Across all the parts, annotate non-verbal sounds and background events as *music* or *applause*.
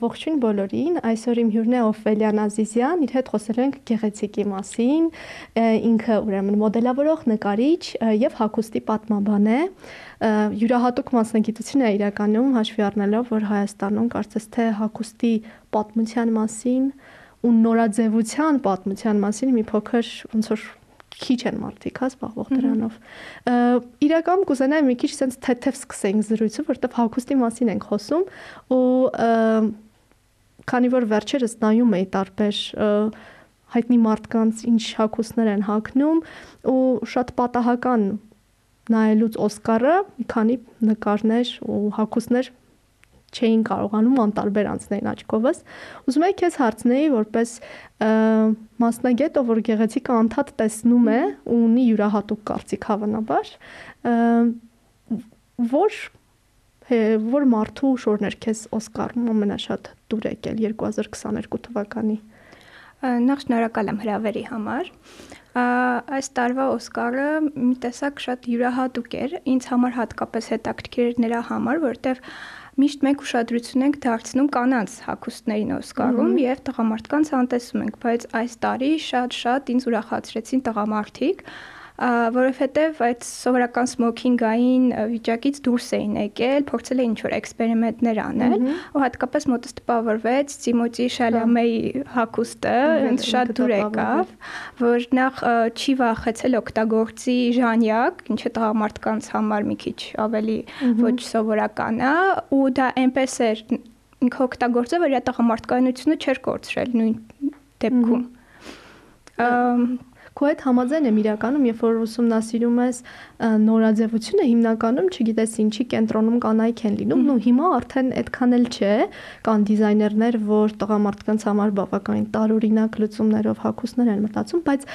ողջույն բոլորին։ Այսօր իմ հյուրն է Օֆելիան Ազիզյան, իր հետ խոսել ենք գեղեցիկի մասին։ Ինքը ուրեմն մոդելավորող, նկարիչ եւ հագուստի պատմաբան է։ Յուրահատուկ մասնագիտություն է իրականում հաշվի առնելով, որ Հայաստանում կարծես թե հագուստի պատմության մասին ու նորաձևության պատմության մասին մի փոքր ոնց որ քիչ են մարդիկ հա զբաղվող դրանով։ Իրականում կուզենայի մի քիչ sense թեթև սկսենք զրույցը, որովհետև հագուստի մասին ենք խոսում ու քանի որ վերջերս նայում էի տարբեր հայտնի մարդկանց ինչ հագուստներ են հագնում ու շատ պատահական նայելուց Օսկարը մի քանի նկարներ ու հագուստներ չէին կարողանում անտարբեր անցնել աչքովս։ Ուզում եի քեզ հարցնեի որպես մասնագետ, ով որ գեղեցիկը անդադ տեսնում է ու ունի յուրահատուկ կարծիք հավանաբար, որ որ մարդու շորներ քեզ Օսկարում ամենաշատ դուր եկել 2022 թվականի։ Նախ շնորհակալ եմ հրավերի համար այս տարվա Օսկարը մի տեսակ շատ յուրահատուկ էր ինձ համար հատկապես հետաքրքիր նրա համար, որտեղ միշտ մենք ուշադրություն ենք դարձնում կանանց հագուստներին Օսկարում եւ տղամարդկանց անտեսում ենք, բայց այս տարի շատ-շատ ինձ ուրախացրեցին տղամարդիկ, որովհետև այդ սովորական սմոքինգային վիճակից դուրս էին եկել, փորձել էին ինչ-որ էքսպերիմենտներ անել, ու հատկապես մոտս տպավորվեց Տիմոթի Շալամեի հակոստը, ինձ շատ դուր եկավ, որ նախ չի վախեցել օգտագործի ժանյակ, ինչը տղամարդկանց համար մի քիչ ավելի ոչ սովորական է, ու դա այնպես էր ինքը օգտագործել, որ իր տղամարդկայնությունը չէր կորցրել նույն դեպքում Քո հետ համաձայն եմ իրականում, երբ որ ուսումնասիրում ես նորաձևությունը, հիմնականում չգիտես ինչի կենտրոնում կանայք են լինում, ու հիմա արդեն այդքան էլ չէ, կան դիզայներներ, որ տղամարդկանց համար բավականին տարօրինակ լուծումներով հագուստներ են մտածում, բայց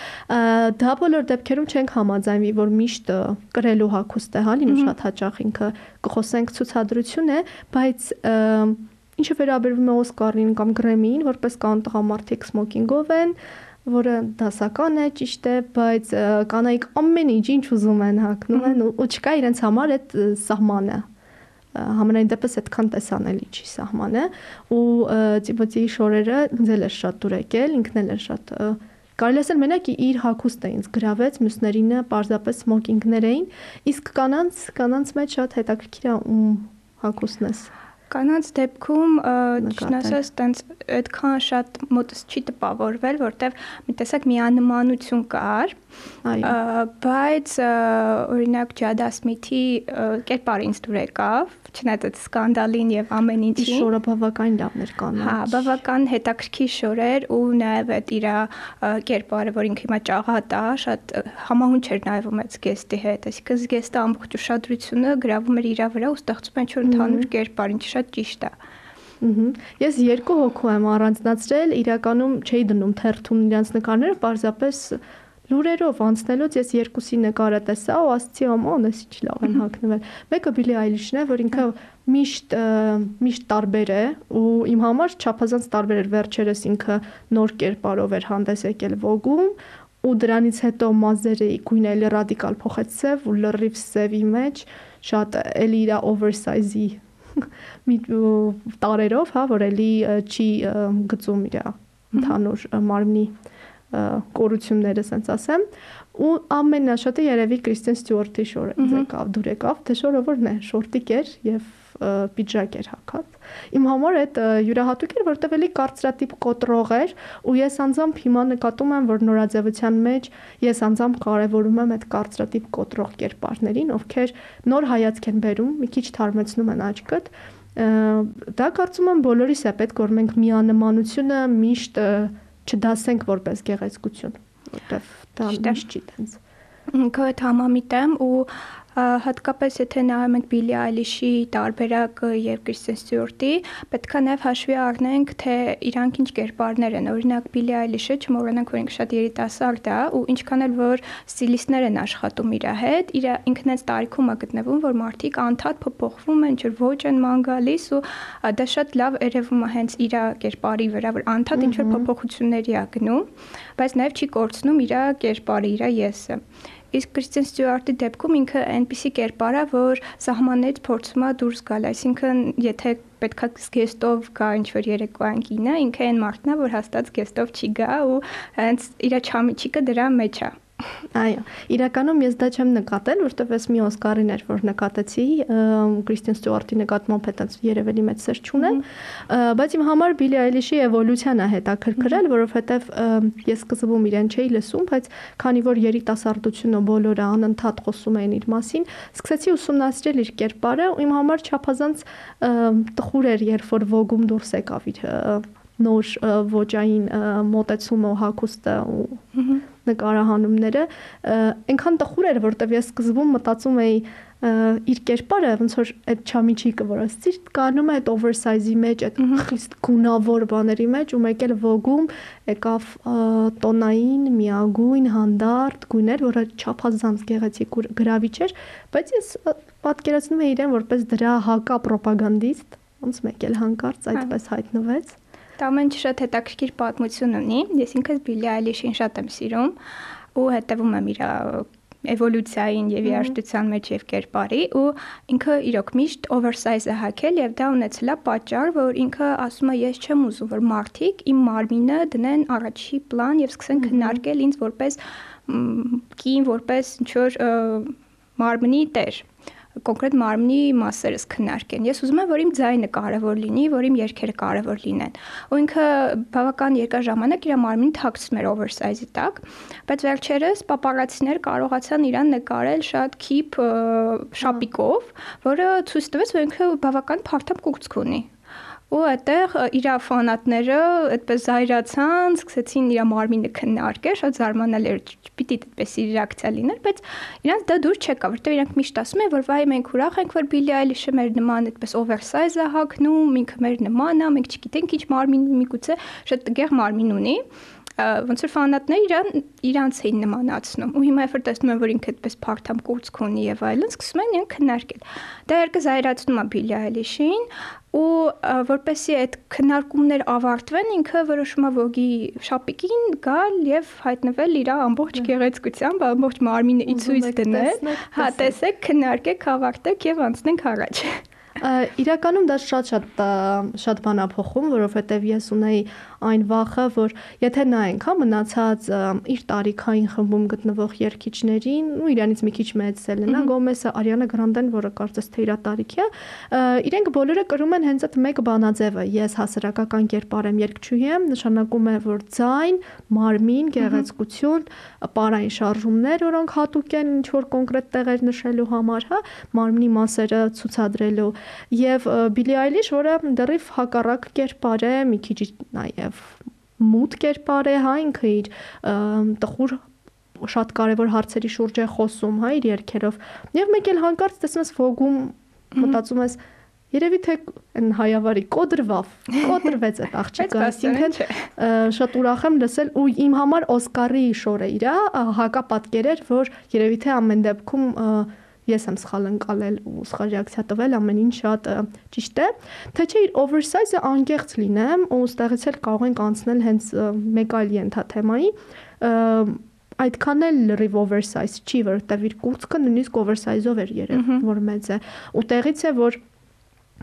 դա բոլոր դեպքերում չենք համաձայնվի, որ միշտ կրելու հագուստ է, հա, լինում շատ հաճախ ինքը կխոսենք ցուցադրություն է, բայց ինչը վերաբերվում է Օսկարին կամ Գրեմին, որպես կան տղամարդիկ սմոքինգով են, որը դասական է, ճիշտ է, բայց կանայք ամեն ինչ ինչ ուզում են հագնում են ու չկա իրենց համար այդ սահմանը համենայն դեպս այդքան տեսանելի չի սահմանը ու Տիմոթեի շորերը ինձ էլ է շատ դուր եկել, ինքն էլ է շատ կարելի ասել մենակ իր հակոստը ինձ գրավեց, մյուսներինը պարզապես սմոկինգներ էին, իսկ կանանց կանանց մեջ շատ հետաքրքիր է ում հակոստն է։ Կանանց դեպքում ճիշտ ասած, տենց այդքան շատ մոտս չի տպավորվել, որտեվ մի տեսակ միանմանություն կար։ Այո։ Բայց օրինակ Ջադա Սմիթի կերպարը ինձ դուր եկավ, չնայած այդ սկանդալին եւ ամեն ինչին։ Շորը բավական լավն էր կանանց։ Հա, բավական հետաքրքիր շոր էր ու նաեւ այդ իր կերպարը, որ ինքը հիմա ճաղատ է, շատ համահունչ էր նայվում այդ զգեստի հետ, այսինքն զգեստը ամբողջ ուշադրությունը գրավում էր իր վրա ու ստեղծում էր ինչ-որ ընդհանուր կերպար, ինչը շատ ճիշտ է։ Ահա։ Ես երկու հոգու եմ առանձնացրել, իրականում չէի դնում թերթում իրանց նկարները, պարզապես լուրերով անցնելուց ես երկուսի նկարը տեսա ու ասացի ոմոն էս ինչ լավ են հագնվել։ Մեկը Բիլի Այլիշն է, որ ինքը միշտ միշտ տարբեր է ու իմ համար չափազանց տարբեր էր վերջերս ինքը նոր կերպարով էր հանդես եկել Vogue-ում ու դրանից հետո մազերը գույնը ռադիկալ փոխեց սև ու լրիվ սևի մեջ շատ էլի իր oversize-ի տարերով, հա, որ էլի չի գծում իր ընդհանուր մարմնի կորությունները, ասենց ասեմ, ու ամենաշատը երևի Կրիստիան Ստյուարտի շորը եկավ, դուր եկավ, թե շորը որն է, շորտիկ էր եւ պիջակ էր հագած։ Իմ համար այդ յուրահատուկ էր, որտեղ էլի կարծրատիպ կոտրող էր, ու ես անձամբ հիմա նկատում եմ, որ նորաձևության մեջ ես անձամբ կարևորում եմ այդ կարծրատիպ կոտրող կերպարներին, ովքեր նոր հայացք են բերում, մի քիչ թարմացնում են աչքդ, դա կարծում եմ բոլորիս է պետք որ մենք միանմանությունը միշտ չդասենք որպես գեղեցկություն, որտեվ դա միշտ չի տենց։ Քո հետ համամիտ եմ ու հատկապես եթե նայում ենք Բիլի Այլիշի տարբերակը եւ Կրիստեն Ստյուարտի, պետքա նաեւ հաշվի առնենք, թե իրանք ինչ կերպարներ են։ Օրինակ Բիլի Այլիշը չմոռանանք, որ ինքը շատ երիտասարդ է ու ինչքան էլ որ ստիլիստներ են աշխատում իր հետ, իր ինքն այս տարիքում է գտնվում, որ մարդիկ անդադ փոփոխվում են, ինչ որ ոչ են ման գալիս ու դա շատ լավ երևում է հենց իր կերպարի վրա, որ անդադ ինչ որ փոփոխությունների է գնում, բայց նաեւ չի կորցնում իր կերպարը, իր եսը։ Իսկ Կրիստիան Ստյուարտի դեպքում ինքը այնպիսի կերպար է, որ սահմաններից փորձում է դուրս գալ, այսինքն եթե պետքա զգեստով գա ինչ որ երեկոյան կինը, ինքը այն մարդն է, որ հաստատ զգեստով չի գա ու հենց իր չամիչիկը դրա մեջ է։ Այո, իրականում ես դա չեմ նկատել, որովհետև ես մի Օսկարին էր, որ նկատեցի, Կրիստիան Ստյուարտի նկատմամբ հետած երևելի մեծ սեր չունեմ, բայց իմ համար Բիլի Այլիշի էվոլյուցիան է հետաքրքրել, որովհետև ես սկզբում իրեն չէի լսում, բայց քանի որ երիտասարդությունը բոլորը անընդհատ խոսում էին իր մասին, սկսեցի ուսումնասիրել իր կերպարը ու իմ համար չափազանց տխուր էր, երբ որ ոգում դուրս եկավ իր նոր ոճային մոտեցումը հակոստը ու նկարահանումները այնքան տխուր էր որտեվ ես սկզբում մտածում էի իր կերպարը ոնց որ այդ չամիչիկը որ ասցի կանում է այդ oversize-ի մեջ այդ խիստ գունավոր բաների մեջ ու մեկ էլ ոգում եկավ տոնային միագույն հանդարտ գույներ որը չափազանց գեղեցիկ գրավիչ էր բայց ես պատկերացնում եմ իրեն որպես դրա հակա ռոպագանդիստ ոնց մեկ էլ հանկարծ այդպես հայտնվեց Դա ամեն շատ հետաքրքիր պատմություն ունի։ Ես ինքս Բիլի Այլիշին շատ եմ սիրում ու հետևում եմ իր էվոլյուցիային եւ երաժշտության մեջ եւ կերպարի ու ինքը իրոք միշտ oversize է հագել եւ դա ունեցել է պատճառ, որ ինքը ասում է ես չեմ ուզում որ մարդիկ իմ մարմինը դնեն առաջի պլան եւ սկսեն քննարկել ինձ որպես կին, որպես ինչ որ մարմնի տեր կոնկրետ մարմնի մասերս քննարկեն։ Ես ուզում եմ, որ իմ ձայնը կարևոր լինի, որ իմ երգերը կարևոր լինեն։ Ու ինքը բավական երկար ժամանակ իր մարմնին թաքցնում էր oversize-ի տակ, բայց վերջերս պապարացիներ կարողացան իրան նկարել շատ քիփ շապիկով, որը ցույց տվեց, որ ինքը բավական փարթամ կուրծք ունի ու այդտեղ իր ֆանատները այդպես զայրացան, սկսեցին իր մարմինը քննարկել, շատ զարմանալի էր, պիտի այդպես իր ռեակցիա լիներ, բայց իրանց դա դուր չեկա, որտեղ իրանք միշտ ասում են, որ վայ մենք ուրախ ենք, որ Billie Eilish-ը մեր նման այդպես oversize է հագնում, ինքը մեր նման է, մենք չգիտենք ինչ մարմին միգուցե շատ տգեղ մարմին ունի ոնց որ ֆանատները իրան իրանց էին նմանացնում ու հիմա երբ տեսնում են որ ինքը այդպես փարթամ կուրծք ունի եւ այլն սկսում են իրեն քննարկել դա երկը զայրացնում է Billie Eilish-ին ու որպեսի այդ քննարկումներ ավարտվեն ինքը որոշում է ոգի շապիկին գալ եւ հայտնվել իր ամբողջ գեղեցկությամբ ամբողջ մարմինը ի ցույց դնել հա տեսեք քննարկեք ավարտեք եւ անցնենք առաջ Իրականում դա շատ-շատ շատ բան է փոխում, որովհետև ես ունեի այն վախը, որ եթե նայենք, հա, մնացած իր տարիքային խմբում գտնվող երգիչներին, ու իրանից մի քիչ մեծել են, հա, Գոմեսը, Արիանա Գրանդեն, որը կարծես թե իր տարիքի է, իրենք բոլորը կրում են հենց այդ մեկ բանաձևը։ Ես հասարակական կերպար եմ երգչուհի եմ, նշանակում է, որ ձայն, մարմին, գեղեցկություն, պարային շարժումներ, որոնք հատուկ են ինչ որ կոնկրետ տեղեր նշելու համար, հա, մարմնի մասերը ցուցադրելու եւ Billie Eilish, որը դեռիվ հակառակ կերպար է, մի քիչ նաեւ մութ կերպար է, հա, ինքը իր տխուր շատ կարևոր հարցերի շուրջ է խոսում, հա, իր երկերով։ Եվ մեկ էլ հանկարծ տեսնում ես Vogue-ում մտածում ես Երևի թե այն հայավարի կոդրվավ, *laughs* կոդրվեց այդ աղջիկը, այսինքն շատ ուրախ եմ լսել ու իմ համար Օսկարի շորը իրա հակապատկեր էր, որ երևի թե ամեն դեպքում ես եմ սխալ ընկալել ու սխալ ռեակցիա տվել, ամեն ինչ շատ ճիշտ է, թե չէ իր oversize-ը անկեղծ լինեմ ու ստեղից էլ կարող ենք անցնել հենց մեկ այլ ենթաթեմայի այդքան էլ լրիվ oversize չի, որովհետև իր կուրծքը նույնիսկ oversize-ով էր երևում, որ մեծ է։ Ու տեղից է, որ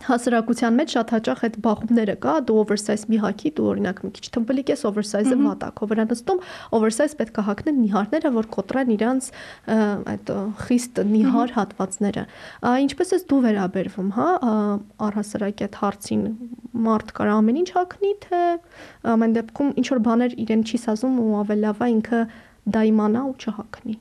հասարակության մեջ շատ հաճախ այդ բախումները կա, դու oversize մի հակի, դու օրինակ մի քիչ թմբլիկ ես, oversize-ը վատակ, վրա նստում, oversize պետք է հակնեն նիհարները, որ կոտրեն իրանց այդ խիստ նիհար հատվածները։ Ինչպես ես դու վերաբերվում, հա, առհասարակ այդ հարցին մարդ կար ամեն ինչ հակնի, թե ամեն դեպքում ինչ որ բաներ իրեն չի սազում ու ավելի լավ է ինքը դա իմանա ու չհակնի։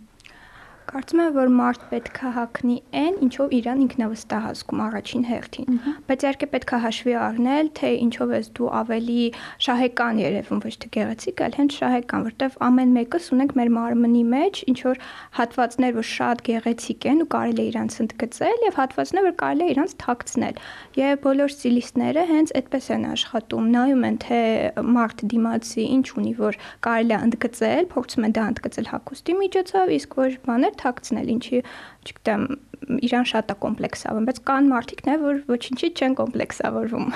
Կարծում եմ, որ մարդ պետք է հակնի այն, ինչով իրան ինքնավստահ ազգում առաջին հերթին։ Բայց իհարկե պետք է հաշվի առնել, թե ինչով ես դու ավելի շահեկան երևում, ոչ թե գեղեցիկ, այլ հենց շահեկան, որտեվ ամեն մեկս ունենք մեր մարմնի մեջ ինչ որ հատվածներ, որ շատ գեղեցիկ են ու կարելի է իրանց ընդգծել եւ հատվածներ, որ կարելի է իրանց թաքցնել։ Եվ բոլոր ստիլիստները հենց այդպես են աշխատում, նայում են, թե մարդ դիմացի ինչ ունի, որ կարելի է ընդգծել, փորձում են դա ընդգծել հակոստի միջոցով, իսկ որ բաներ թաքցնել, ինչի, չգիտեմ, իրան շատ է կոմպլեքսավորում, բայց կան մարդիկ նաև որ ոչինչի չեն կոմպլեքսավորվում։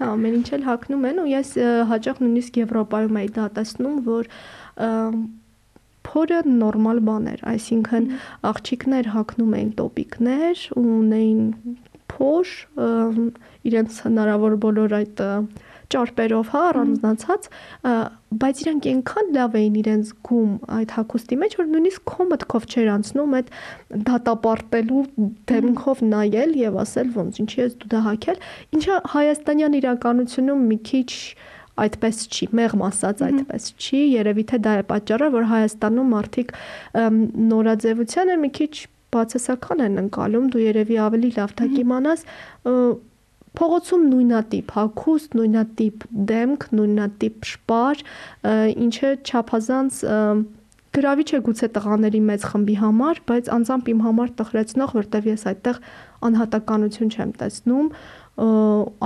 Հա, ամեն ինչ էլ հակնում են ու ես հաճախ նույնիսկ Եվրոպայում էի դա տեսնում, որ փորը նորմալ բան էր, այսինքն աղջիկներ հակնում էին տոպիկներ ու ունեին խոր իրենց հնարավոր բոլոր այդ ճարպերով, հա, առանձնացած, բայց իրանք այնքան լավ էին իրենց գում այդ հակոստի մեջ, որ նույնիսկ քո մտքով չէր անցնում այդ դատապարտելու դեմքով նայել եւ ասել ոնց ինչի ես դու դա հակել, ինչը հայաստանյան իրականությունում մի քիչ այդպես չի, մեղմ ասած այդպես չի, երևի թե դա է պատճառը, որ Հայաստանում մարդիկ նորաձևությանը մի քիչ բացասական են ընկալում, դու երևի ավելի լավ դա կիմանաս, փողոցում նույնատիպ հակուստ, նույնատիպ դեմք, նույնատիպ շպար, ինչը չափազանց գրավիչ է գուցե տղաների մեծ խմբի համար, բայց անձամբ իմ համար տխրեցնող, որտեվ ես այդտեղ անհատականություն չեմ տեսնում,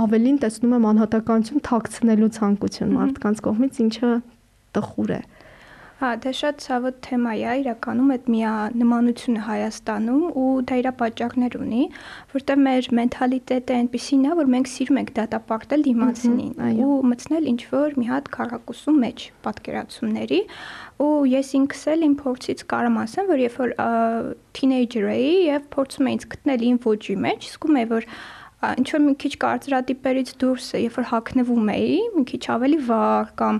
ավելին տեսնում եմ անհատականություն թաքցնելու ցանկություն մարդկանց կողմից, ինչը տխուր է։ Հա, դա շատ ցավոտ թեմա է, իրականում այդ միանմանությունը Հայաստանում ու դա իր պատճառներ ունի, որտեղ մեր մենթալիտետը այնպեսին է, որ մենք սիրում ենք դատապարտել դիմացինին ու մտցնել ինչ որ մի հատ քարակուսու մեջ պատկերացումների ու ես ինքս էլ իմ փորձից կարամ ասեմ, որ երբ որ թինեյջեր էի եւ փորձում էի գտնել իմ ոճի մեջ, զգում եմ որ ինչ որ մի քիչ կարծրատիպերից դուրս երբ որ հակնվում էի, մի քիչ ավելի վառ կամ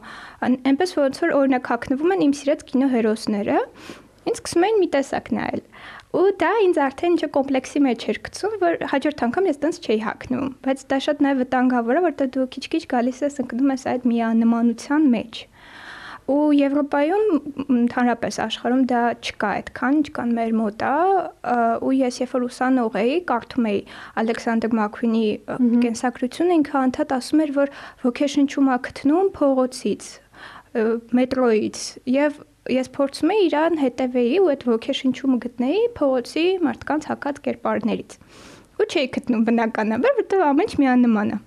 այնպես ոնց որ օրինակ հակնվում են իմ սիրած կինոհերոսները, ինձ սկսում էին մի տեսակ նայել։ Ու դա ինձ արդեն ինչ կոմպլեքսի մեջ էր գցում, որ հաջորդ անգամ ես տենց չէի հակնում, բայց դա շատ նաև վտանգավոր է, որտեղ դու քիչ-քիչ գալիս ես ընկնում ես այդ միանմանության մեջ ու Եվրոպայում ընդհանրապես աշխարհում դա չկա այդքան, չկան մեր մոտ է, ու ես երբ որ ուսանող էի, կարդում էի Ալեքսանդր Մակվինի կենսակրությունը, ինքը անդադ ասում էր, որ ոգեշնչում է գտնում փողոցից, մետրոյից եւ ես փորձում էի իրան հետևեի ու այդ ոգեշնչումը գտնեի փողոցի մարդկանց հակած կերպարներից։ Ու չէի գտնում բնականաբար, որտեղ ամեն ինչ միանման է։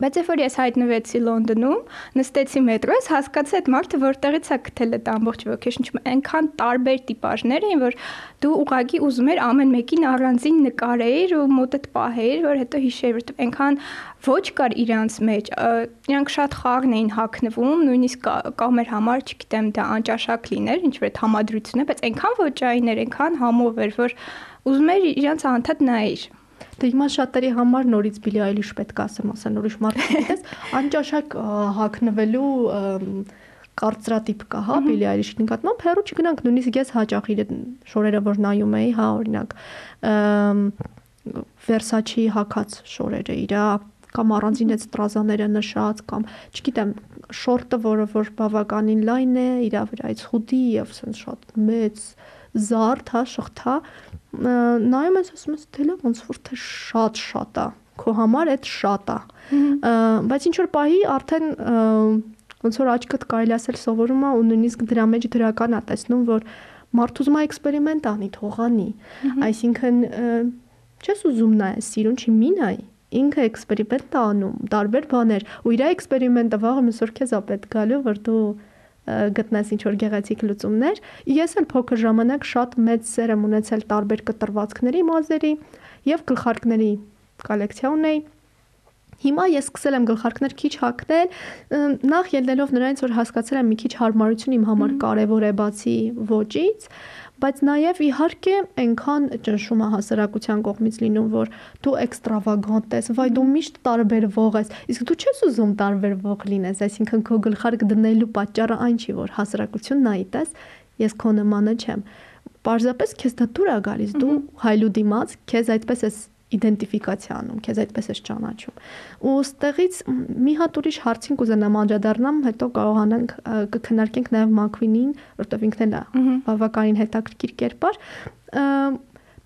Բայց երբ որ ես հայտնվեցի Լոնդոնում, նստեցի մետրոյից, հասկացա այդ մարդը որտեղից է գտել այդ ամբողջ ոգեշնչումը, այնքան տարբեր տիպաժներ էին, որ դու ուղագի ուզում էր ամեն մեկին առանձին նկարեիր ու մոտդ պահեիր, որ հետո հիշեիր, որտեղ այնքան ոչ կար իրանց մեջ։ Իրանք շատ խաղն էին հակնվում, նույնիսկ կամ էր համար, չգիտեմ, դա անճաշակ լիներ, ինչ որ այդ համադրությունը, բայց այնքան ոչային էր, այնքան համով էր, որ ուզում էր իրանց անդադ նայիր։ Դե հիմա շատերի համար նորից Billie Eilish պետք է ասեմ, ասեն ուրիշ մարդիկ *laughs* գիտես, անճաշակ հակնվելու կարծրատիպ կա, հա, Billie Eilish-ի նկատմամբ, հերո չգնանք, նույնիսկ ես հաճախ իր շորերը որ նայում էի, հա, օրինակ, Versace-ի հակած շորերը իր կամ առանձին այդ ստրազաները նշած կամ չգիտեմ շորտը որը որ բավականին լայն է իր վրայից խուդի եւ sense շատ մեծ զարդ հա շղթա նայում ես ասում ես դե լավ ոնց որ թե շատ շատ է քո համար այդ շատ է բայց ինչ որ պահի արդեն ոնց որ աչքդ կարելի ասել սովորում է ու նույնիսկ դրա մեջ դրական է տեսնում որ մարդու ուզում է էքսպերիմենտ անի թողանի այսինքն չես ուզում նայես սիրուն չի մի նայ ինքը էքսպերիմենտ է անում տարբեր բաներ ու իր էքսպերիմենտը վաղը մսոր քեզ է պետք գալու որ դու գտնես ինչ որ գեղեցիկ լուծումներ։ Ես էլ փոքր ժամանակ շատ մեծ սեր եմ ունեցել տարբեր կտրվածքների մազերի եւ գլխարկների կոլեկցիա ունեի։ Հիմա ես սկսել եմ գլխարկներ քիչ հագնել, նախ ելնելով նրանից, որ հասկացել եմ մի քիչ հարմարություն իմ համար կարևոր է բացի ոճից, բայց նաև իհարկե այնքան ճնշումը հասարակության կողմից լինում, որ դու էքստրավագանտ ես, վայ դու միշտ տարբերվող ես։ Իսկ դու չես ուզում տարբերվող լինես, այսինքն քո գլխարկ դնելու պատճառը այն չի, որ հասարակությունն նայի տես, ես քո նմանը չեմ։ Պարզապես քեզ դա դուր է գալիս, դու հայլու դիմաց, քեզ այդպես ես իդենտիֆիկացիա անում, քեզ այդպես ես ճանաչում։ Ու ստեղից մի հատ ուրիշ հարցին կուզենամ անդրադառնամ, հետո կարողանանք կքննարկենք նաև Մակվինին, որտեղ ինքն էլ է բավականին հետաքրքիր կերպար։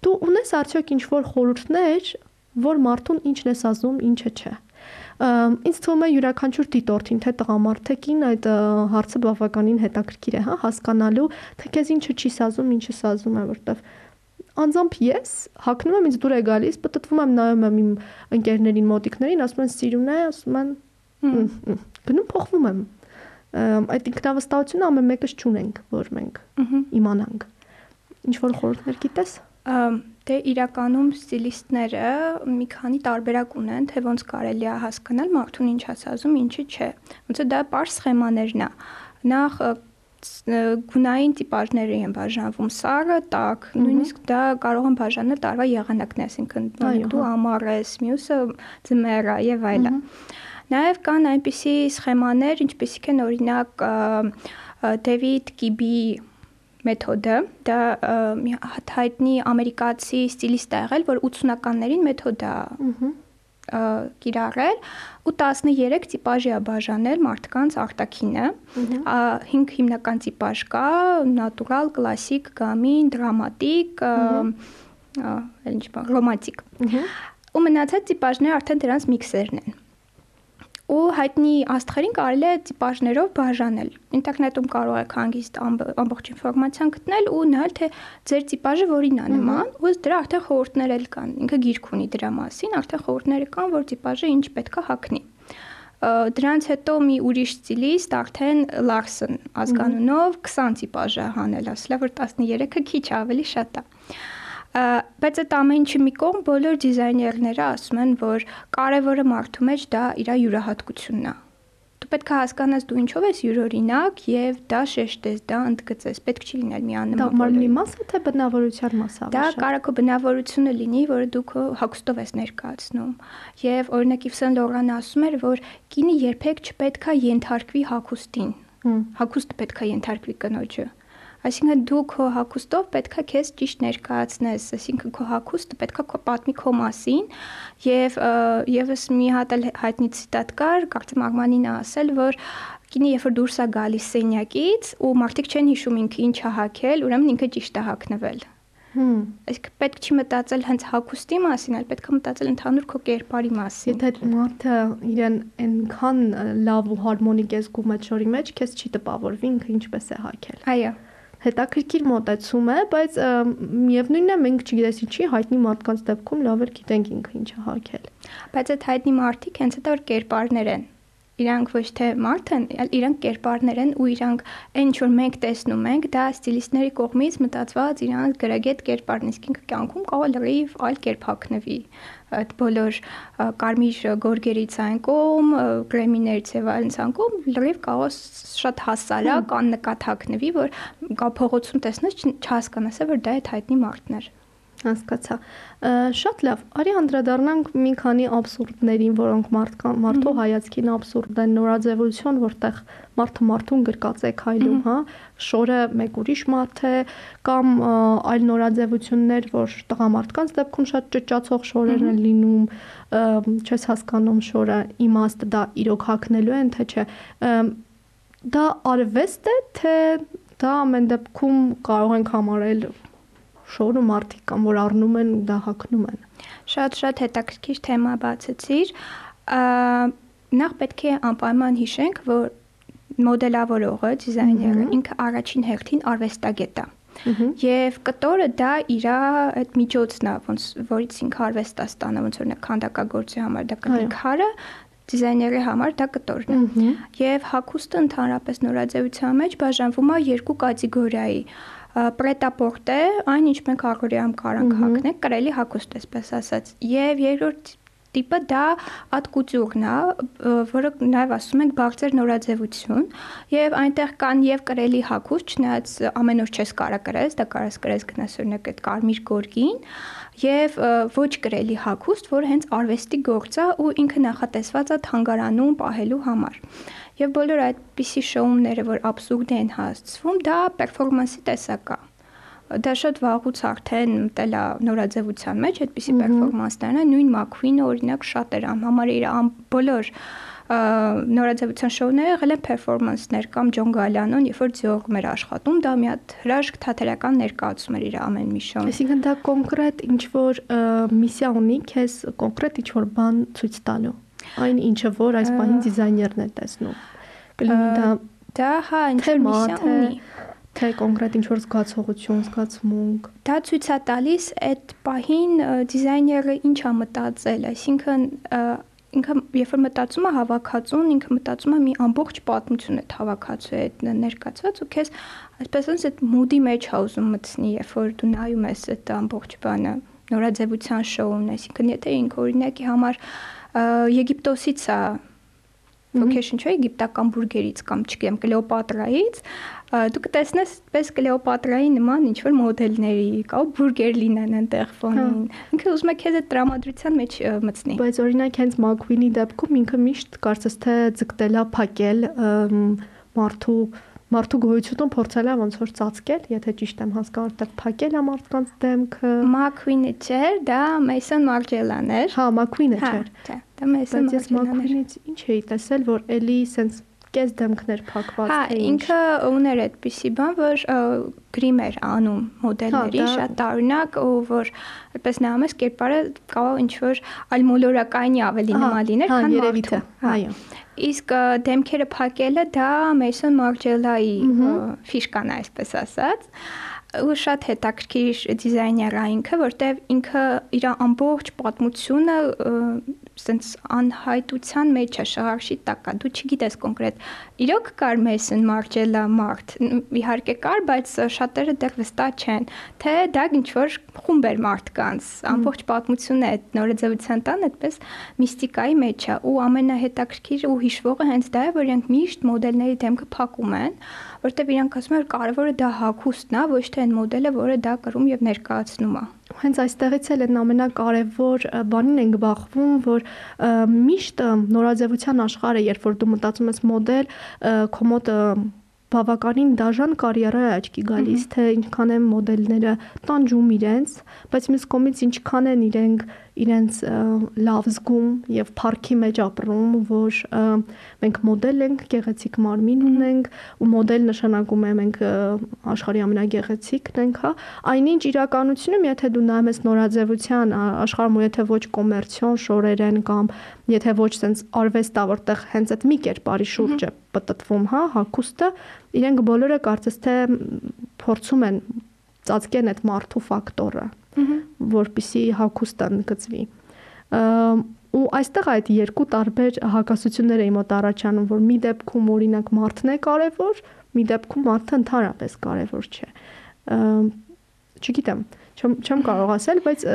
Դու ունես արդյոք ինչ որ խորհուրդներ, որ մարդուն ինչն ես ասում, ինչը չէ ինձ թվում է յուրաքանչյուր դիտորդին թե տղամարդեկին այդ հարցը բավականին հետաքրքիր է, հա, հասկանալու թե քեզ ինչը չի սազում, ինչը սազում է, որտեվ անձամբ ես հակնում եմ ինձ դուր է գալիս, պատտվում եմ նայում եմ իմ ընկերներին, մոտիկներին, ասում են սիրուն է, ասում են գնում փոխվում եմ։ Այդ ինքնավստահությունը ամեն մեկս չունենք, որ մենք իմանանք։ Ինչ որ խորհուրդներ գիտես։ Դե իրականում ստիլիստները մի քանի տարբերակ ունեն, թե ոնց կարելի է հասկանալ մարդուն ինչ ասազում, ինչը չէ։ Ոնց է դա པարս սխեմաներն է։ Նախ գունային տիպաժների են բաժանվում սառը, տաք, նույնիսկ դա կարող են բաժանել տարվա եղանակն այսինքն դու հա։ ամառ ես, մյուսը ձմեռ է եւ այլն։ Նաև կան այնպիսի սխեմաներ, ինչպիսիք են օրինակ Դեվիդ Կիբի մեթոդը, դա մի հայտնի ամերիկացի ստիլիստ է եղել, որ 80-ականներին մեթոդ է կիրառել ու 13 տիպաժի է բաժանել մարդկանց արտաքինը։ 5 հիմնական տիպաժ կա՝ նատուրալ, կլասիկ, գամին, դրամատիկ, այլ ինչ բան, ռոմանտիկ։ Ու մնացած տիպաժները արդեն դրանց միքսերն են ու հայտնի աստղերին կարելի է տիպաժներով բաժանել։ Ինտերնետում կարող եք հանգիստ ամբողջ ինֆորմացիան գտնել ու նայել թե ձեր տիպաժը որին է նման, ու դրա արդեն խորհուրդներ էլ կան։ Ինքը գիրք ունի դրա մասին, արդեն խորհուրդները կան, որ տիպաժը ինչ պետքա հագնի դրանց հետո մի ուրիշ ստիլիստ արդեն Լարսեն ազգանունով 20 տիպաժ է հանել, ասել որ 13-ը քիչ ավելի շատ է բայց այդ ամեն ինչը մի կողմ բոլոր դիզայներները ասում են, որ կարևորը մարդու մեջ դա իր յուրահատկությունն է։ Դու պետք է հասկանաս դու ինչով ես յուրօրինակ եւ դա շեշտես, դա ընդգծես, պետք չի լինել միանման։ Դա մարմնի մասը թե բնավորության մասը։ Դա կարող է բնավորությունը լինի, որը դու քո հագուստով ես ներկայացնում։ Եվ օրինակ Իվսեն Լորանը ասում էր, որ կինը երբեք չպետքա ենթարկվի հագուստին։ Հագուստը պետքա ենթարկվի կնոջը։ Այսինքն դու քո հագուստով պետքա քեզ ճիշտ ներկայացնես, այսինքն քո հագուստը պետքա քո պատմի քո մասին եւ եւս մի հատ էլ հայտնի ցիտատ կար, կարծեմ Արգմանին ասել, որ կինը երբ որ դուրս է գալիս սենյակից ու մարդիկ չեն հիշում ինքը ինչ է հագել, ուրեմն ինքը ճիշտ է հագնվել։ Հմ, այսինքն պետք չի մտածել հենց հագուստի մասին, այլ պետք է մտածել ընդհանուր քո կերպարի մասին։ Եթե մարդը իրեն այնքան լավ ու հարմոնիկ է զգում այդ շորի մեջ, քեզ չի տպավորվի ինքը ինչպես է հագել։ Այո հետաքրքիր մոտեցում է, բայց միևնույնն է մենք չգիտես ինչի հայտնի մարդկանց դեպքում լավ էր գիտենք ինքը ինչ է հակել։ Բայց այդ հայտնի մարդիկ հենց այդ որ կերպարներ են իրանք ոչ թե մարդ են, այլ իրանք կերպարներ են ու իրանք այն ինչ որ մենք տեսնում ենք, դա ստիլիստների կողմից մտածված իրանք գրագետ կերպարն իսկ ինքը կյանքում կարող է լրիվ այլ կերպ հագնվի այդ բոլոր կարմիր գորգերի ցանկում, կրեմիների եւ այլն ցանկում լրիվ կարող շատ հասարակ աննկատ հագնվի, որ կա փողոցում տեսնես չհասկանաս, որ դա այդ հայտնի մարդն էր Հասկացա։ Շատ լավ։ Արի անդրադառնանք մի քանի абսուրդներին, որոնք մարդկան մարդու հայացքին абսուրդ են, նորաձևություն, որտեղ մարդը մարդուն գրկած է քայլում, հա, շորը մեկ ուրիշ մարդ է, կամ այլ նորաձևություններ, որ տղամարդկանց դեպքում շատ ճճացող շորերն են լինում, չես հասկանում շորը իմաստը դա իրոք հակնելու են, թե չէ։ Դա արվեստ է, թե դա ամեն դեպքում կարող ենք համարել շորը մարդիկ կան, որ առնում են ու դա հակնում են։ Շատ-շատ հետաքրքիր թեմա բացեցիր։ Նախ պետք է անպայման հիշենք, որ մոդելավորողը, դիզայները ինքը առաջին հերթին արվեստագետ է։ Եվ կտորը դա իր այդ միջոցն է, ոնց որից ինքը արվեստ է ստանում, ոնց օրինակ քանդակագործի համար դա կլինի քարը, դիզայների համար դա կտորն է։ Եւ հակոստը ընդհանրապես նորաձևության մեջ բաժանվում է երկու կատեգորիայի պրետապորտե, այն ինչ մենք առօրյայում կարանք հագնենք, կրելի հագուստ այսպես ասած։ Եվ երրորդ տիպը դա ատկուտյուրն է, որը նաև ասում ենք բարձր նորաձևություն, եւ այնտեղ կան եւ կրելի հագուստ, չնայած ամեն օր չես կարա կրես, դա կարաս կրես գնաս օրինակ այդ կարմիր գորգին, եւ ոչ կրելի հագուստ, որ հենց արվեստի գործ է ու ինքը նախատեսված է թանգարանում պահելու համար։ Եվ բոլոր այդպիսի շոուները, որ абսուրդ են հասցվում, դա պերֆորմանսի տեսակ է դա շատ վաղուց արդեն մտել է նորաձևության մեջ այդպիսի պերֆորմանսներն նույն Մաքվինը օրինակ շատ էր համար իր բոլոր նորաձևության շոուները եղել են պերֆորմանսներ կամ Ջոն Գալյանոն, երբ որ ձիողում էր աշխատում, դա մի հատ հրաշք թատերական ներկայացում էր իր ամեն մի շոուն։ Այսինքն դա կոնկրետ ինչ որ միսիա ունի, քեզ կոնկրետ ինչ որ բան ցույց տալու այն ինչը որ այս պահին դիզայներն է տեսնում։ Կլինի դա դա հա ինչ միսիա ունի թե կոնկրետ ինչ որ զգացողություն, զգացմունք։ Դա ցույց է տալիս այդ պահին դիզայները ինչ է մտածել, այսինքն ինքը երբ որ մտածում է հավաքածուն, ինքը մտածում է մի ամբողջ պատմություն է հավաքածու այդ ներկայացված ու քեզ այսպես ասած այդ մուդի մեջ է ուզում մտցնի, երբ որ դու նայում ես այդ ամբողջ բանը նորաձևության շոուն, այսինքն եթե ինքը օրինակի համար Եգիպտոսից է location չէ եգիպտական բուրգերից կամ չգիտեմ Կլեոպատրայից, դու կտեսնես պես Կլեոպատրայի նման ինչ որ մոդելների կամ բուրգեր լինեն այնտեղ ֆոնին։ Ինքը ուզում է քեզ այդ տրամադրության մեջ մտցնի։ Բայց օրինակ հենց Մակվինի դեպքում ինքը միշտ կարծես թե ձգտելա փակել մարդու մարդու գոյությունը փորձել է ոնց որ ծածկել, եթե ճիշտ եմ հասկանում, որտեղ փակել է մարդկանց դեմքը։ Մակվինը չէր, դա Մեյսոն Մարգելան էր։ Հա, Մակվինը հա, չէր։ Դա Մեյսոն Մարգելան էր։ Ես Մակվինից ինչ էի տեսել, որ էլի սենց կես դեմքներ փակված Հա, ինքը ուներ այդպիսի բան, որ գրիմ էր անում մոդելների հա, շատ տարօրինակ, ու որ այդպես նայում ես կերպարը կարող ինչ որ այլ մոլորակայինի ավելի նման լիներ, քան երևիթը։ Այո։ Իսկ դեմքերը փակելը դա Մեյսոն Մարգելայի ֆիշկան է, այսպես ասած ու շատ հետաքրքիր դիզայներ է ինքը, որտեվ ինքը իր ամբողջ պատմությունը սենց անհայտության մեջ է շղարշի տակա դու չգիտես կոնկրետ իրոք կար Mason Margiela մարդ իհարկե կար բայց շատերը դեռ վստահ չեն թե դա ինչ որ խումբ էր մարդկանց ամբողջ պատմությունը այդ նորաձևության տան այդպես միստիկայի մեջ է ու ամենահետաքրքիր ու հիշվողը հենց դա է որ իրենք միշտ մոդելների դեմքը փակում են որտեվ իրանք ասում են որ կարևորը դա հագուստն է ոչ թե այն մոդելը որը դա կրում եւ ներկայացնում է հենց այստեղից էլ են ամենակարևոր բանին ենք բախվում, որ միշտ նորաձևության աշխարհը, երբ որ դու մտածում ես մոդել, քո մոտ բավականին դաժան կարիերա է աչքի գալիս, թե ինչքան են մոդելները տանջում իրենց, բայց մյուս կողմից ինչքան են իրենք իրենց լավ զգում եւ парքի մեջ ապրում, որ մենք մոդել ենք, գեղեցիկ մարմին ունենք, ու մոդել նշանակում է մենք աշխարհի ամենագեղեցիկն ենք, հա։ Այնինչ իրականությունում, եթե դու նայում ես նորաձևության աշխարհում, ու եթե ոչ կոմերցիոն շորեր են կամ եթե ոչ sense արվեստա, որտեղ հենց այդ մի կերպարի շուրջ է պատտվում, հա, հակոստը, իրենք բոլորը կարծես թե փորձում են ծածկեն այդ մարդու ֆակտորը որպիսի հակոստը ընդգծվի ու այստեղ այդ երկու տարբեր հակասություններ էին մոտ առաջանում, որ մի դեպքում օրինակ մարդն է կարևոր, մի դեպքում մարդը ընդհանրապես կարևոր չէ։ Չգիտեմ, չեմ չեմ կարող ասել, բայց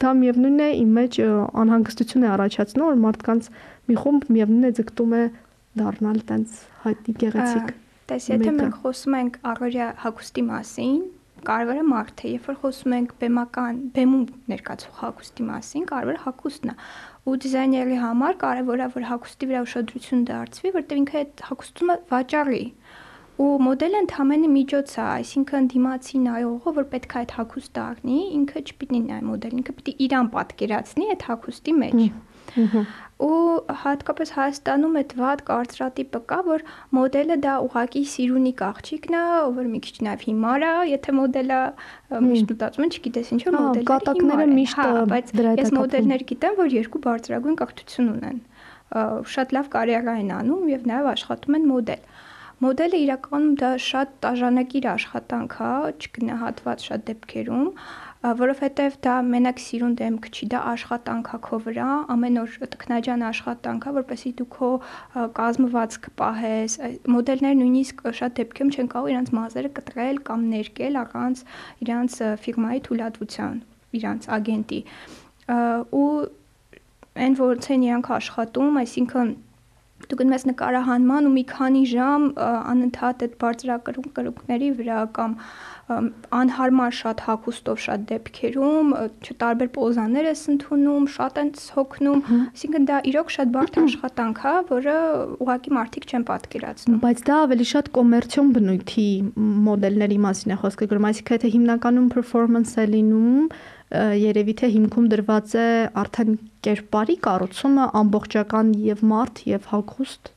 դա միևնույնն է իմ մեջ անհանգստություն է առաջացնում, որ մարդկանց մի խումբ միևնույնն է ձգտում է դառնալ տենց հայտնի գեղեցիկ։ Տես, եթե մենք խոսում ենք առօրյա հագուստի մասին, կարևորը մարդը, երբ որ խոսում ենք բեմական, բեմում ներկայացող հագուստի մասին, կարևորը հագուստն է։ Ու դիզայների համար կարևորը որ հագուստի վրա ուշադրություն դարձվի, որտեղ ինքը այդ հագուստումը վաճառի ու մոդելը ընդհանրապես միջոց է, այսինքն դիմացի նայողը, որ պետք է այդ հագուստը առնի, ինքը չպիտի նայ մոդելին, ինքը պիտի իրան պատկերացնի այդ հագուստի մեջ ու հատկապես Հայաստանում այդ վատ կարծրատիպը կա, որ մոդելը դա ուղակի սիրունիկ աղջիկն է, որ մի քիչ նաև հիմար է, եթե մոդելը միշտ մտածում են, չգիտես ինչ որ հա, մոդելը կատակները միշտ հա, բայց ես մոդելներ գիտեմ, որ երկու բարձրագույն կրթություն ունեն շատ լավ կարիերա են անում եւ նաև աշխատում են մոդել։ Մոդելը իրականում դա շատ տաժանակիր աշխատանք է, չգնահատված շատ դեպքերում, որովհետև դա մենակ սիրուն դեմք չի, դա աշխատանք է քո վրա, ամեն օր տքնաջան աշխատանք է, որպեսզի դու քո կազմվածք պահես։ Մոդելներ նույնիսկ շատ դեպքերում չեն կարող իրancs մազերը կտրել կամ ներկել առանց իրանց ֆիրմայի թույլատվության, իրանց ագենտի։ ու այն ոնց են իրանք աշխատում, այսինքն դու գնում ես նկարահանման ու մի քանի ժամ անընդհատ այդ բարձրակրում կրունկների վրա կամ անհարմար շատ հագուստով շատ դեպքերում չտարբեր պոզաներ ես ընդունում, շատ են հոգնում, այսինքն դա իրոք շատ բարդ աշխատանք է, որը ուղղակի մարդիկ չեն պատկերացնում։ Բայց դա ավելի շատ կոմերցիոն բնույթի մոդելների մասին է խոսքը գրում, այսինքն եթե հիմնականում performance է լինում, երևի թե հիմքում դրված է արդեն կերպարի կառուցումը ամբողջական եւ մարդ եւ հագուստ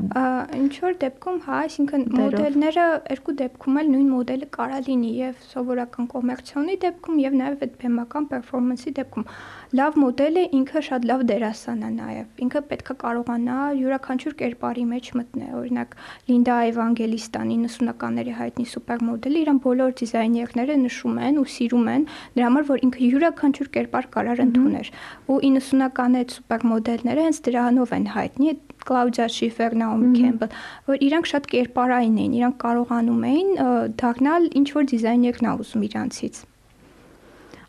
ինչ որ դեպքում, հա, այսինքն մոդելները երկու դեպքում էլ նույն մոդելը կարա լինի եւ սովորական կոմերցիոնի դեպքում եւ նաեւ այդ բեմական պերֆորմանսի դեպքում։ Լավ մոդելը ինքը շատ լավ դերասան է նաեւ։ Ինքը պետքա կարողանա յուրաքանչյուր կերպարի մեջ մտնել։ Օրինակ Լինդա Էվանգելիստան 90-ականների հայտնի սուպեր մոդելը իրան բոլոր դիզայներները նշում են ու սիրում են նրա համար, որ ինքը յուրաքանչյուր կերպար կարար ընդուներ։ Ու 90-ականների այդ սուպեր մոդելները հենց դրանով են հայտնի Կլաուդիա Շիֆեր, Նաոմի Քեմբել, որ իրանք շատ կերպարային էին, իրանք կարողանում էին դառնալ ինչ որ դիզայներն ա ուզում իրանցից։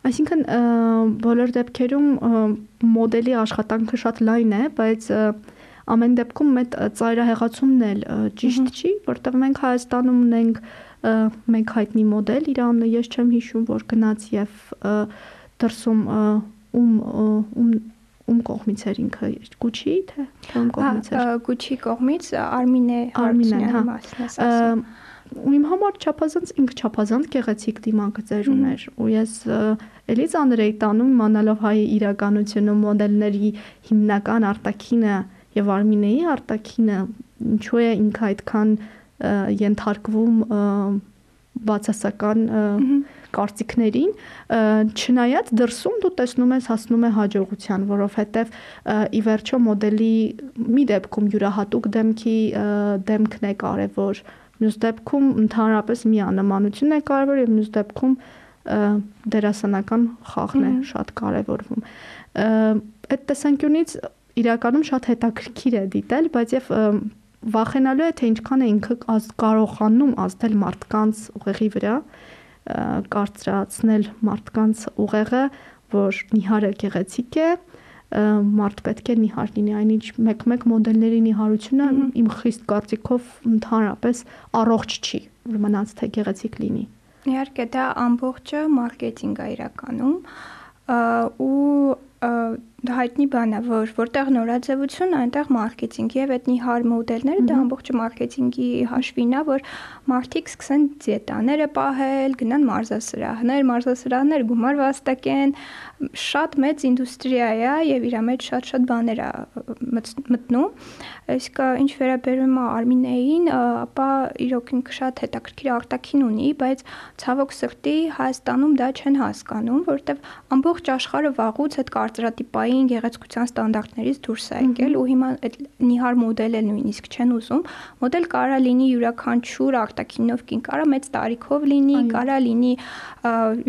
Այսինքն բոլոր դեպքերում մոդելի աշխատանքը շատ լայն է, բայց ամեն դեպքում այդ ծայրահեղացումն էլ ճիշտ չի, որտեղ մենք Հայաստանում ունենք մեկ հայտնի մոդել, Իրանը ես չեմ հիշում, որ գնաց եւ դրսում ում ում ում կողմից էր ինքը Գուչի թե ում կողմից էր Գուչի կողմից Արմինե Արմինեն հա ու իմ համար չափազանց ինքը չափազանց գեղեցիկ դիմանկծեր ուներ ու ես էլի ծանր էի տանում իմանալով հայ իրականությունը մոդելների հիմնական արտակինը եւ Արմինեի արտակինը ինչու է ինքը այդքան ենթարկվում բացասական կարծիքներին, չնայած դրսում դու տեսնում ես հասնում է հաջողության, որովհետև ի վերջո մոդելի մի դեպքում յուրահատուկ դեմքի դեմքն է կարևոր, մյուս դեպքում ընդհանրապես մի աննմանություն է կարևոր եւ մյուս դեպքում դերասանական խաղն է շատ կարևորվում։ Այդ տեսանկյունից իրականում շատ հետաքրքիր է դիտել, բայց եւ վախենալու է թե ինչքան է ինքը կարողանում ազդել մարդկանց ուղեղի վրա կարծրացնել մարդկանց ուղեղը, որ նիհարը գեղեցիկ է, մարդ պետք է նիհար լինի, այնինչ մեկ-մեկ մոդելների նիհարությունը իմ խիստ կարծիքով ընդհանրապես առողջ չի, մնաց թե գեղեցիկ լինի։ Իհարկե դա ամբողջը մարքեթինգ է իրականում ու հայտնի բան է, որ որտեղ նորաձևություն, այնտեղ մարքեթինգ եւ այդ նիհար մոդելները դա ամբողջ մարքեթինգի հաշվին է, որ մարդիկ սկսեն դիետաները պահել, գնան մարզասրահներ, մարզասրահներ գումար վաստակեն, շատ մեծ ինդուստրիա է եւ իր մեջ շատ-շատ բաներ է մտնում։ Իսկ ինչ վերաբերում է Արմինեին, ապա իրոք ինքը շատ հետաքրքիր արտաքին ունի, բայց ցավոք սրտի Հայաստանում դա չեն հասկանում, որովհետեւ ամբողջ աշխարհը վաղուց այդ կարծրատիպային գեղեցկության ստանդարտներից դուրս է եկել ու հիմա այդ նիհար մոդելը նույնիսկ չեն ուզում։ Մոդել կարա լինի յուրաքանչյուր արտաքինով կին, կարա մեծ տարիքով լինի, կարա լինի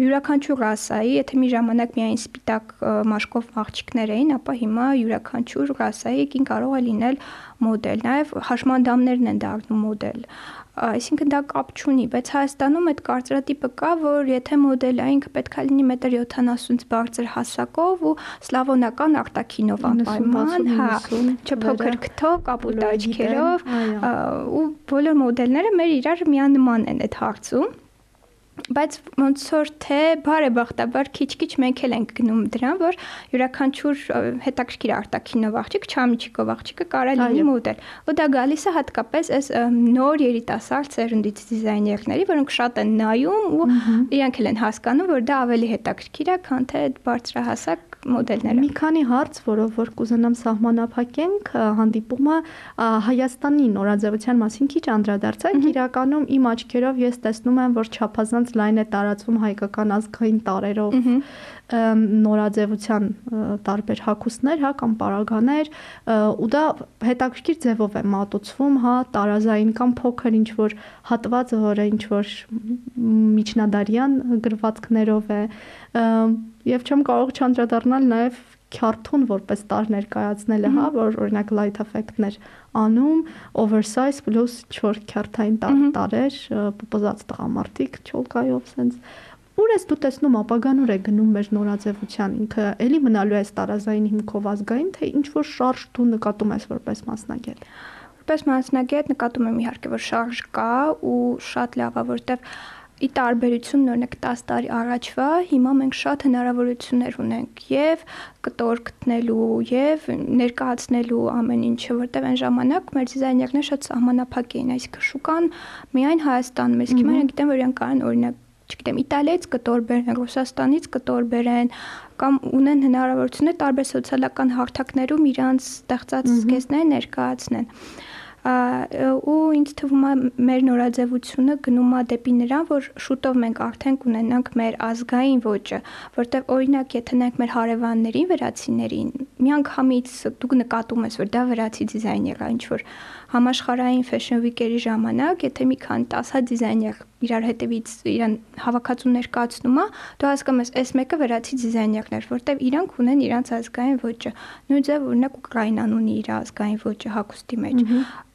յուրաքանչյուր ռասայի, եթե մի ժամանակ միայն սպիտակ մաշկով աղջիկներ էին, ապա հիմա յուրաքանչյուր ռասայի կին կարող է լինել մոդել։ Նաև հաշմանդամներն են դառնում մոդել այսինքն դա կապ չունի, բայց Հայաստանում այդ կարծրատիպը կա, որ եթե մոդելը ինքը պետքա լինի 1.70-ից բարձր հասակով ու սլավոնական արտաքինով անպայման, հա, չփոքր քթով, կապուտ աչքերով, ու բոլոր մոդելները մեր իրար միանման են այդ հարցում բայց ոնց որ թե բարեբախտաբար քիչ-քիչ մենք էլ ենք գնում դրան, որ յուրաքանչյուր հետաքրքիր արտաքինով աղջիկ, չամիջիկով աղջիկը կարա լինի մոդել։ Ու դա գալիս է հատկապես այս նոր երիտասարդ սերունդից դիզայներների, որոնք շատ են նայում ու իրանք էլ են հասկանում, որ դա ավելի հետաքրքիր է, քան թե այդ բարձրահասակ մոդելները։ Մի քանի հարց, որով որ կուզենամ սահմանափակենք, հանդիպումը Հայաստանի նորաձևության մասին քիչ անդրադարձանք, իրականում իմ աչքերով ես տեսնում եմ, որ չափազանց լայն է տարածվում հայկական ազգային տարերով նորաձևության տարբեր հակոստներ, հա կամ պարագաներ, ու դա հետաքրքիր ձևով է մատուցվում, հա, տարազային կամ փոքր ինչ որ հատված, որը ինչ որ միջնադարյան գրվածքներով է, եւ չեմ կարող չանդրադառնալ նաեւ քյարթուն որպես տար ներկայացնելը, հա, որ օրինակ light effect-ներ անում, oversize plus չոր քյարթային տարեր, պոպոզած տղամարդիկ չոլկայով sense Ուր ես դու տեսնում ապագան ուր է գնում մեր նորաձևության ինքը էլի մնալու է տարազային հիմքով ազգային թե ինչ որ շարժ դու նկատում ես որպես մասնագետ որպես մասնագետ նկատում եմ իհարկե որ շարժ կա ու շատ լավ է որտեվ ի տարբերություն օրինակ 10 տարի առաջվա հիմա մենք շատ հնարավորություններ ունենք եւ կտոր գտնելու եւ ներկայացնելու ամեն ինչը որտեվ այն ժամանակ մեր դիզայներները շատ սահմանափակ էին այսինքն շուկան միայն Հայաստանում իսկ հիմա գիտեմ որ իրենք կարան օրինակ չգիտեմ, Իտալիայից կտոր բերեն, Ռուսաստանից կտոր բերեն կամ ունեն հնարավորություններ տարբեր սոցիալական հարթակներում իրանց ստեղծած զգեստներ ներկայացնեն ու ինձ թվում է մեր նորաձևությունը գնում է դեպի նրան, որ շուտով մենք արդեն կունենանք մեր ազգային ոճը, որտեղ օրինակ եթե նայենք մեր հարևաններին, վրացիներին, միանգամից դուք նկատում ես, որ դա վրացի դիզայներ է, ինչ որ համաշխարհային Fashion Week-երի ժամանակ, եթե մի քանի 10 հատ դիզայներ իրար հետևից իրան հավաքածու ներկայացնում է, դու հասկանում ես, այս մեկը վրացի դիզայներներ, որտեվ իրանք ունեն իրանց ազգային ոճը։ Նույն ձև օրինակ Ուկրաինան ունի իր ազգային ոճը հագուստի մեջ։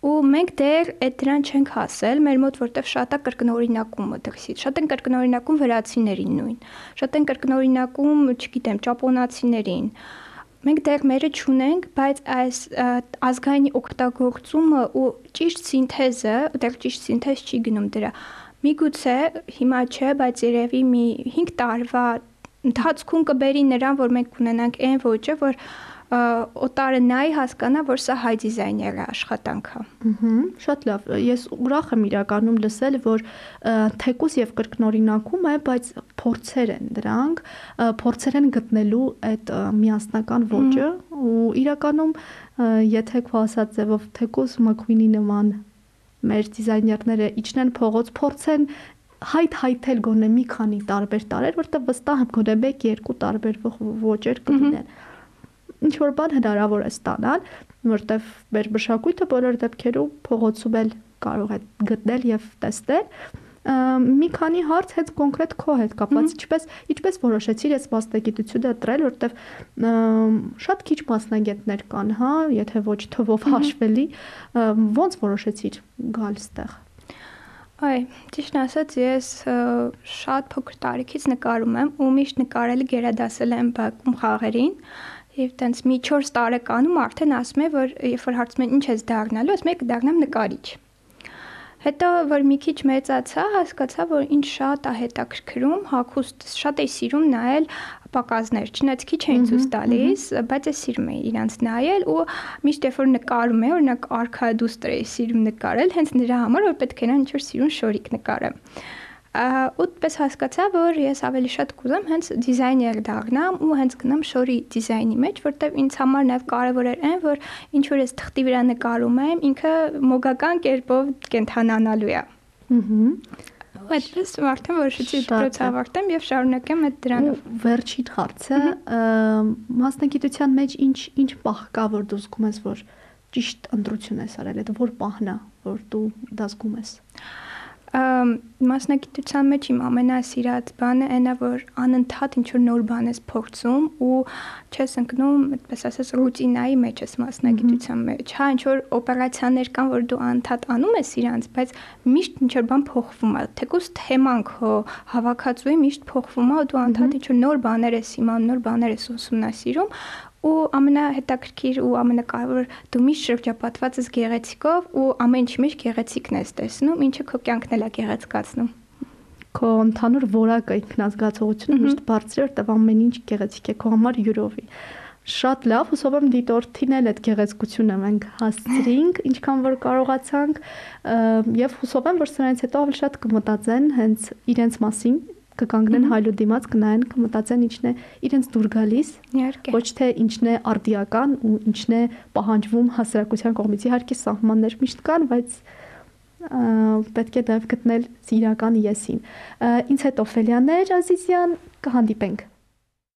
Ու մենք դեռ այդ դրան չենք հասել, մեր մոտ որտեվ շատ է կրկնօրինակումը դրսից։ Շատ են կրկնօրինակում վրացիներին նույն։ Շատ են կրկնօրինակում, չգիտեմ, ճապոնացիներին մենք դեռ մերը ճունենք, բայց այս ազգայինի օգտագործումը ու ճիշտ սինթեզը, դեռ ճիշտ սինթեզ չի գնում դրա։ Միգուցե հիմա չէ, բայց երևի մի 5 տարվա ընթացքում կբերի նրան, որ մենք կունենանք այն ոճը, որ օտարը նայ հասկանա, որ սա հայ դիզայների աշխատանք է։ Ահա, շատ լավ։ Ես ուրախ եմ իրականում լսել, որ թեկուս եւ կրկնօրինակում է, բայց փորձեր են դրանք, փորձեր են գտնելու այդ միասնական ոճը ու իրականում եթե քո ասած ձևով թեկուս McQueen-ի նման մեր դիզայներները իջնեն փողոց, փորձեն հայտ հայթել գոնե մի քանի տարբեր տարեր, որտեղ վստահ եմ գոնե 1-2 տարբեր ոճեր կլինեն։ Ինչ որ բան հնարավոր է ստանալ, որտեղ մեր մշակույթը բոլոր դեպքերում փողոցում էլ կարող է գտնել եւ տեսնել մի քանի հարց հետ կոնկրետ քո հետ կապված ինչպես ինչպես որոշեցիր այս մասնագիտությունը դրել որտեվ շատ քիչ մասնագետներ կան հա եթե ոչ թվով հաշվելի ո՞նց որոշեցիր գալ ստեղ Այ, ճիշտ ասած, ես շատ փոքր տարիքից նկարում եմ ու միշտ նկարել գերադասել եմ բակում խաղերին։ Եվ տենց մի 4 տարեկանում արդեն ասում է, որ երբ որ հարցում են ինչ ես դառնալու, ասում եմ կդառնամ նկարիչ։ Հետո որ մի քիչ մեծացա, հասկացա, որ ինչ շատ է հետաքրքրում, հակուստ շատ էի սիրում նայել պակասներ, չնայած քիչ էին ցույց տալիս, բայց ես սիրում էի իրանց նայել ու միշտ երբ որ նկարում էի, օրինակ արքադուստր էի սիրում նկարել, հենց նրա համար որ պետք է նա ինչ որ սիրուն շորիկ նկարեմ ուտպես հասկացա, որ ես ավելի շատ կուզեմ հենց դիզայներ դառնամ ու հենց գնամ շորի դիզայնի մեջ, որտեվ ինձ համար նաև կարևոր էր այն, որ ինչ որ ես թղթի վրա նկարում եմ, ինքը մոգական կերպով կենթանանալու է։ Ահա այդպես արդեն որոշեցի դպրոց ավարտեմ եւ շարունակեմ այդ դրանով։ Վերջին հարցը մասնագիտության մեջ ինչ ինչ պահ կա որ դու զգում ես որ ճիշտ ընտրություն ես արել, այդ որ պահն է որ դու դա զգում ես մասնագիտության մեջ իմ ամենասիրած բանը այնա որ անընդհատ ինչ որ նոր բան ես փորձում ու չես ընկնում, այդպես ասած, ռուտինայի մեջ ես մասնագիտության մեջ։ Հա, ինչ որ օպերացիաներ կան, որ դու անընդհատ անում ես իրանց, բայց միշտ ինչ որ բան փոխվում է։ Թեկուզ թեման քո հավաքածուի միշտ փոխվում է ու դու անընդհատ ինչ որ նոր բաներ ես իմանում, նոր բաներ ես ուսումնասիրում ու ամենահետաքրքիր ու ամենակարևոր դու միշտ շրջապատված ես գեղեցիկով ու ամեն ինչի մեջ գեղեցիկն ես տեսնում, ինչը քո կյանքն էլ է գեղեցկացնում քո ընդհանուր որակը ինքնազգացողությունը միշտ բարձր է, որտեղ ամեն ինչ գեղեցիկ է քո համար յուրովի։ Շատ լավ, հուսով եմ դիտորդին էլ այդ գեղեցկությունը մենք հասցրինք, ինչքան որ կարողացանք, եւ հուսով եմ, որ սրանից հետո ավելի շատ կմտածեն հենց իրենց մասին, կկանգնեն հայլու դիմաց, կնայեն, կմտածեն ինչն է իրենց դուր գալիս։ Ոչ թե ինչն է արդիական ու ինչն է պահանջվում հասարակության կողմից։ Իհարկե սահմաններ միշտ կան, բայց պետք է դեռ գտնել իրական եսին։ Ինչ հետո Ֆելյաներ Ազիզյան կհանդիպենք